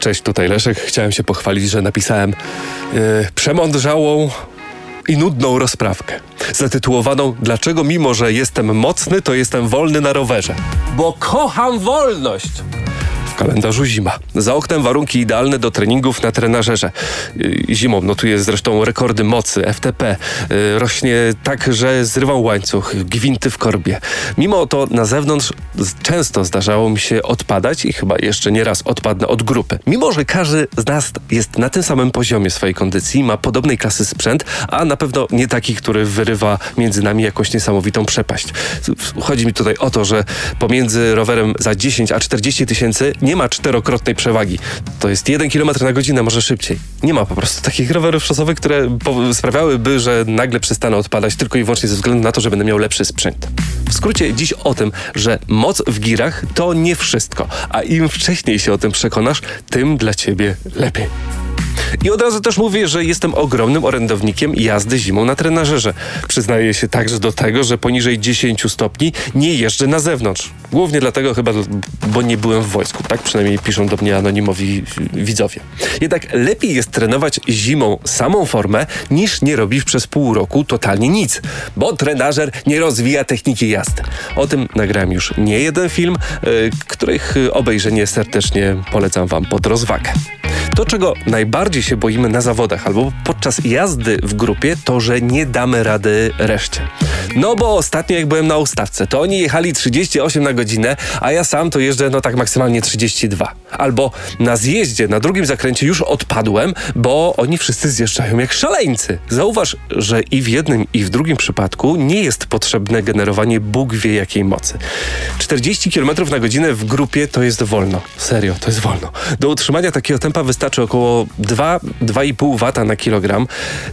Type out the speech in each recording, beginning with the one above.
Cześć, tutaj Leszek. Chciałem się pochwalić, że napisałem yy, przemądrzałą i nudną rozprawkę. Zatytułowaną Dlaczego mimo, że jestem mocny, to jestem wolny na rowerze? Bo kocham wolność! Kalendarzu zima. Za oknem warunki idealne do treningów na trenażerze. Yy, Zimą notuje zresztą rekordy mocy, FTP. Yy, Rośnie tak, że zrywał łańcuch, gwinty w korbie. Mimo to na zewnątrz często zdarzało mi się odpadać i chyba jeszcze nie raz odpadnę od grupy. Mimo, że każdy z nas jest na tym samym poziomie swojej kondycji, ma podobnej klasy sprzęt, a na pewno nie taki, który wyrywa między nami jakąś niesamowitą przepaść. Chodzi mi tutaj o to, że pomiędzy rowerem za 10 a 40 tysięcy nie ma czterokrotnej przewagi. To jest 1 km na godzinę, może szybciej. Nie ma po prostu takich rowerów szosowych, które sprawiałyby, że nagle przestanę odpadać tylko i wyłącznie ze względu na to, że będę miał lepszy sprzęt. W skrócie dziś o tym, że moc w girach to nie wszystko, a im wcześniej się o tym przekonasz, tym dla ciebie lepiej. I od razu też mówię, że jestem ogromnym orędownikiem jazdy zimą na trenażerze. Przyznaję się także do tego, że poniżej 10 stopni nie jeżdżę na zewnątrz. Głównie dlatego chyba, bo nie byłem w wojsku. Tak przynajmniej piszą do mnie anonimowi widzowie. Jednak lepiej jest trenować zimą samą formę, niż nie robić przez pół roku totalnie nic. Bo trenażer nie rozwija techniki jazdy. O tym nagrałem już nie jeden film, y, których obejrzenie serdecznie polecam wam pod rozwagę. To, czego najbardziej się boimy na zawodach albo podczas jazdy w grupie, to, że nie damy rady reszcie. No bo ostatnio jak byłem na ustawce, to oni jechali 38 na godzinę, a ja sam to jeżdżę no tak maksymalnie 32. Albo na zjeździe, na drugim zakręcie już odpadłem, bo oni wszyscy zjeżdżają jak szaleńcy. Zauważ, że i w jednym i w drugim przypadku nie jest potrzebne generowanie Bóg wie jakiej mocy. 40 km na godzinę w grupie to jest wolno. Serio, to jest wolno. Do utrzymania takiego tempa wystarczy około 2-2,5 W na kilogram.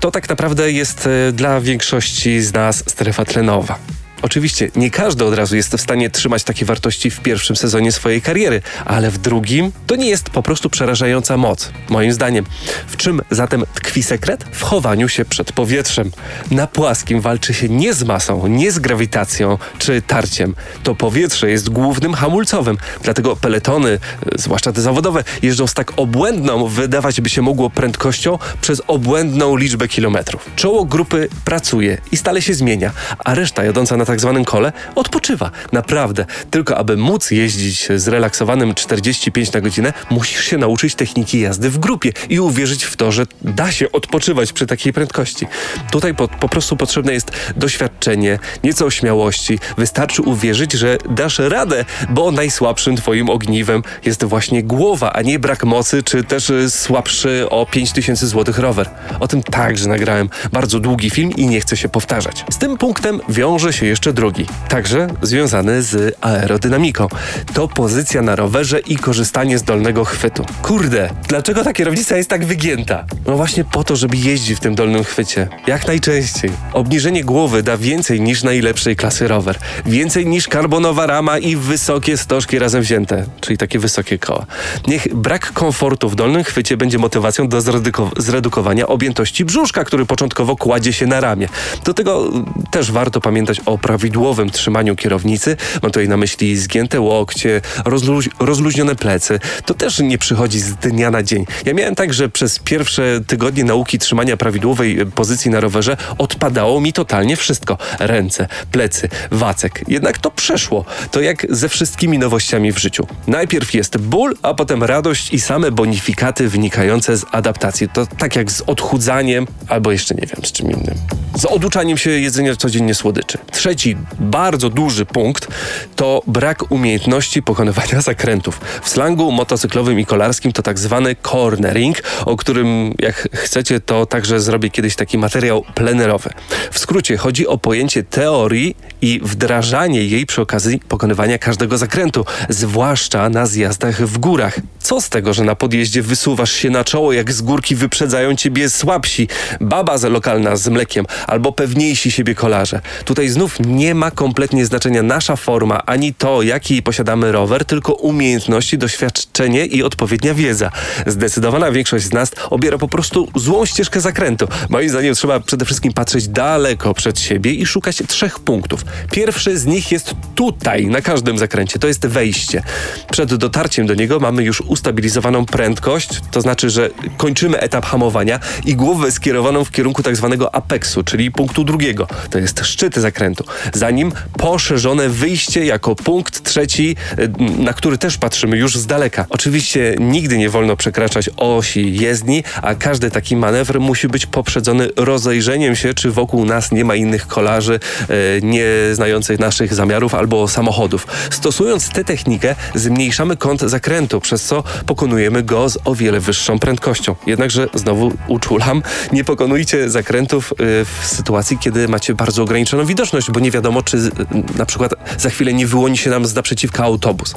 To tak naprawdę jest e, dla większości z nas strefa tlenowa. Oczywiście nie każdy od razu jest w stanie trzymać takie wartości w pierwszym sezonie swojej kariery, ale w drugim to nie jest po prostu przerażająca moc, moim zdaniem. W czym zatem tkwi sekret? W chowaniu się przed powietrzem. Na płaskim walczy się nie z masą, nie z grawitacją czy tarciem. To powietrze jest głównym hamulcowym, dlatego peletony, e, zwłaszcza te zawodowe, jeżdżą z tak obłędną, wydawać by się mogło prędkością przez obłędną liczbę kilometrów. Czoło grupy pracuje i stale się zmienia, a reszta jadąca na tak zwanym kole odpoczywa. Naprawdę. Tylko aby móc jeździć zrelaksowanym 45 na godzinę, musisz się nauczyć techniki jazdy w grupie i uwierzyć w to, że da się odpoczywać przy takiej prędkości. Tutaj po, po prostu potrzebne jest doświadczenie, nieco śmiałości. Wystarczy uwierzyć, że dasz radę, bo najsłabszym twoim ogniwem jest właśnie głowa, a nie brak mocy, czy też słabszy o 5000 zł rower. O tym także nagrałem bardzo długi film i nie chcę się powtarzać. Z tym punktem wiąże się jeszcze drugi, także związany z aerodynamiką. To pozycja na rowerze i korzystanie z dolnego chwytu. Kurde, dlaczego ta kierownica jest tak wygięta? No właśnie po to, żeby jeździć w tym dolnym chwycie. Jak najczęściej. Obniżenie głowy da więcej niż najlepszej klasy rower. Więcej niż karbonowa rama i wysokie stożki razem wzięte, czyli takie wysokie koła. Niech brak komfortu w dolnym chwycie będzie motywacją do zreduko- zredukowania objętości brzuszka, który początkowo kładzie się na ramię. Do tego też warto pamiętać o prawidłowym trzymaniu kierownicy. Mam tutaj na myśli zgięte łokcie, rozluź- rozluźnione plecy. To też nie przychodzi z dnia na dzień. Ja miałem tak, że przez pierwsze tygodnie nauki trzymania prawidłowej y, pozycji na rowerze odpadało mi totalnie wszystko. Ręce, plecy, wacek. Jednak to przeszło. To jak ze wszystkimi nowościami w życiu. Najpierw jest ból, a potem radość i same bonifikaty wynikające z adaptacji. To tak jak z odchudzaniem, albo jeszcze nie wiem z czym innym. Z oduczaniem się jedzenia codziennie słodyczy. Trzeci, bardzo duży punkt to brak umiejętności pokonywania zakrętów. W slangu motocyklowym i kolarskim to tak zwany cornering, o którym jak chcecie to także zrobię kiedyś taki materiał plenerowy. W skrócie chodzi o pojęcie teorii i wdrażanie jej przy okazji pokonywania każdego zakrętu, zwłaszcza na zjazdach w górach. Co z tego, że na podjeździe wysuwasz się na czoło, jak z górki wyprzedzają ciebie słabsi, baba lokalna z mlekiem albo pewniejsi siebie kolarze. Tutaj znów nie ma kompletnie znaczenia nasza forma, ani to, jaki posiadamy rower, tylko umiejętności, doświadczenie i odpowiednia wiedza. Zdecydowana większość z nas obiera po prostu złą ścieżkę zakrętu. Moim zdaniem trzeba przede wszystkim patrzeć daleko przed siebie i szukać trzech punktów. Pierwszy z nich jest tutaj, na każdym zakręcie. To jest wejście. Przed dotarciem do niego mamy już ustabilizowaną prędkość, to znaczy, że kończymy etap hamowania i głowę skierowaną w kierunku tak zwanego apexu, czyli punktu drugiego. To jest szczyt zakrętu. Za nim poszerzone wyjście jako punkt trzeci, y, na który też patrzymy już z daleka. Oczywiście nigdy nie wolno przekraczać osi jezdni, a każdy taki manewr musi być poprzedzony rozejrzeniem się, czy wokół nas nie ma innych kolarzy y, nie znających naszych zamiarów albo samochodów. Stosując tę technikę, zmniejszamy kąt zakrętu, przez co pokonujemy go z o wiele wyższą prędkością. Jednakże znowu uczulam, nie pokonujcie zakrętów y, w sytuacji, kiedy macie bardzo ograniczoną widoczność, bo nie wiadomo, czy na przykład za chwilę nie wyłoni się nam z naprzeciwka autobus.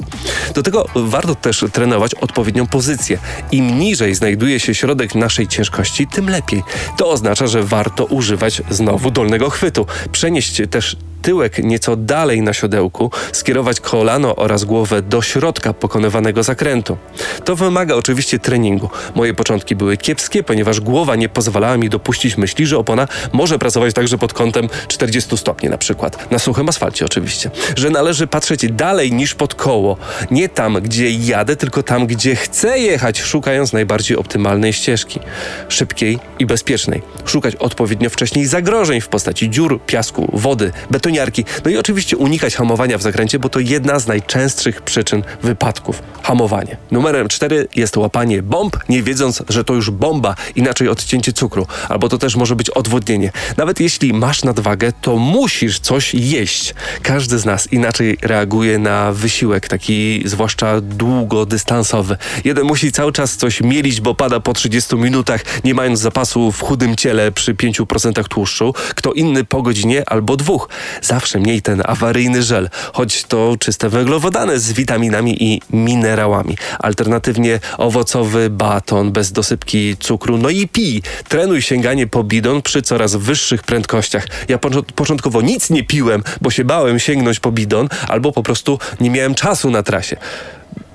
Do tego warto też trenować odpowiednią pozycję. Im niżej znajduje się środek naszej ciężkości, tym lepiej. To oznacza, że warto używać znowu dolnego chwytu. Przenieść też tyłek nieco dalej na siodełku, skierować kolano oraz głowę do środka pokonywanego zakrętu. To wymaga oczywiście treningu. Moje początki były kiepskie, ponieważ głowa nie pozwalała mi dopuścić myśli, że opona może pracować także pod kątem 40 stopni na przykład. Na suchym asfalcie oczywiście. Że należy patrzeć dalej niż pod koło. Nie tam, gdzie jadę, tylko tam, gdzie chcę jechać, szukając najbardziej optymalnej ścieżki. Szybkiej i bezpiecznej. Szukać odpowiednio wcześniej zagrożeń w postaci dziur, piasku, wody, betoniarki. No i oczywiście unikać hamowania w zakręcie, bo to jedna z najczęstszych przyczyn wypadków. Hamowanie. Numerem 4 jest łapanie bomb, nie wiedząc, że to już bomba, inaczej odcięcie cukru. Albo to też może być odwodnienie. Nawet jeśli masz nadwagę, to musisz coś jeść. Każdy z nas inaczej reaguje na wysiłek, taki zwłaszcza długodystansowy. Jeden musi cały czas coś mielić, bo pada po 30 minutach, nie mając zapasu w chudym ciele przy 5% tłuszczu. Kto inny po godzinie albo dwóch. Zawsze mniej ten awaryjny żel, choć to czyste węglowodany z witaminami i minerałami. Alternatywnie owocowy baton bez dosypki cukru. No i pij. Trenuj sięganie po bidon przy coraz wyższych prędkościach. Ja początkowo nic nie piłem, bo się bałem sięgnąć po bidon, albo po prostu nie miałem czasu na trasie.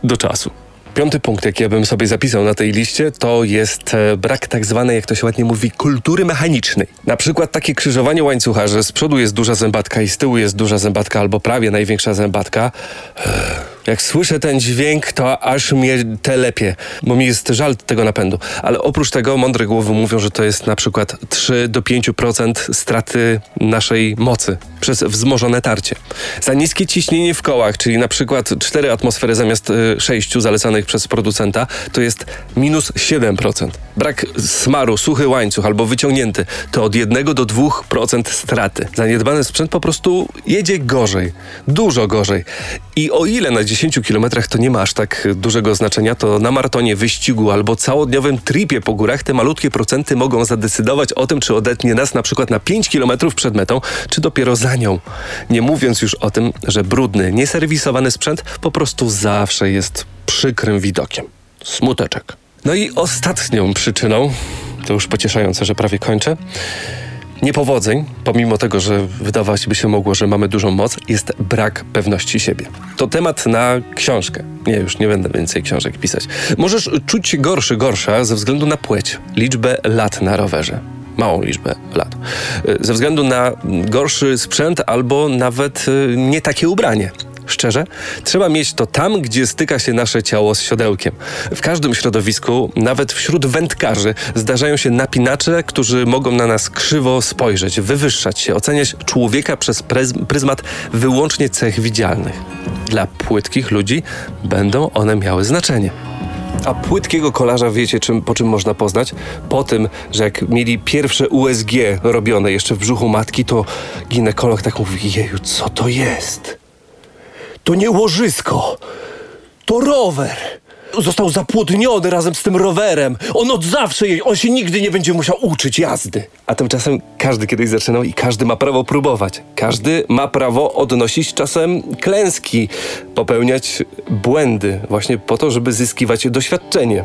Do czasu. Piąty punkt, jaki ja bym sobie zapisał na tej liście, to jest e, brak tak zwanej, jak to się ładnie mówi, kultury mechanicznej. Na przykład takie krzyżowanie łańcucha, że z przodu jest duża zębatka i z tyłu jest duża zębatka albo prawie największa zębatka. Jak słyszę ten dźwięk, to aż mnie telepie, bo mi jest żal tego napędu. Ale oprócz tego mądre głowy mówią, że to jest na przykład 3 do 5% straty naszej mocy przez wzmożone tarcie. Za niskie ciśnienie w kołach, czyli na przykład 4 atmosfery zamiast 6 y, zalecanych przez producenta, to jest minus 7%. Brak smaru, suchy łańcuch albo wyciągnięty to od 1 do 2% straty. Zaniedbany sprzęt po prostu jedzie gorzej, dużo gorzej. I o ile na 10 kilometrach to nie ma aż tak dużego znaczenia, to na maratonie, wyścigu albo całodniowym tripie po górach te malutkie procenty mogą zadecydować o tym, czy odetnie nas na przykład na 5 kilometrów przed metą, czy dopiero za nią. Nie mówiąc już o tym, że brudny, nieserwisowany sprzęt po prostu zawsze jest przykrym widokiem. Smuteczek. No i ostatnią przyczyną, to już pocieszające, że prawie kończę, niepowodzeń, pomimo tego, że wydawać by się mogło, że mamy dużą moc, jest brak pewności siebie. To temat na książkę. Nie, już nie będę więcej książek pisać. Możesz czuć się gorszy, gorsza ze względu na płeć, liczbę lat na rowerze małą liczbę lat. Ze względu na gorszy sprzęt albo nawet y, nie takie ubranie. Szczerze, trzeba mieć to tam, gdzie styka się nasze ciało z siodełkiem. W każdym środowisku, nawet wśród wędkarzy, zdarzają się napinacze, którzy mogą na nas krzywo spojrzeć, wywyższać się, oceniać człowieka przez pryzmat wyłącznie cech widzialnych. Dla płytkich ludzi będą one miały znaczenie. A płytkiego kolarza wiecie, czym, po czym można poznać? Po tym, że jak mieli pierwsze USG robione jeszcze w brzuchu matki, to ginekolog tak mówi, jeju, co to jest? To nie łożysko, to rower. Został zapłodniony razem z tym rowerem. On od zawsze jeździ, on się nigdy nie będzie musiał uczyć jazdy. A tymczasem każdy kiedyś zaczynał i każdy ma prawo próbować. Każdy ma prawo odnosić czasem klęski, popełniać błędy, właśnie po to, żeby zyskiwać doświadczenie.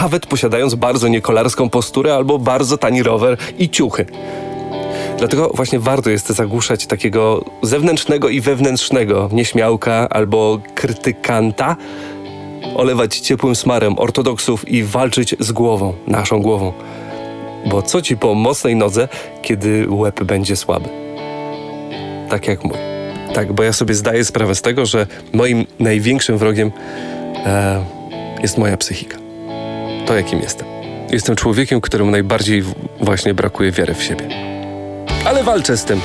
Nawet posiadając bardzo niekolarską posturę albo bardzo tani rower i ciuchy. Dlatego właśnie warto jest zagłuszać takiego zewnętrznego i wewnętrznego nieśmiałka albo krytykanta, olewać ciepłym smarem ortodoksów i walczyć z głową, naszą głową. Bo co ci po mocnej nodze, kiedy łeb będzie słaby? Tak jak mój. Tak, bo ja sobie zdaję sprawę z tego, że moim największym wrogiem e, jest moja psychika. To, jakim jestem. Jestem człowiekiem, któremu najbardziej właśnie brakuje wiary w siebie. Ale walczę z tym.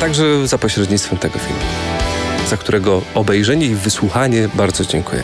Także za pośrednictwem tego filmu, za którego obejrzenie i wysłuchanie bardzo dziękuję.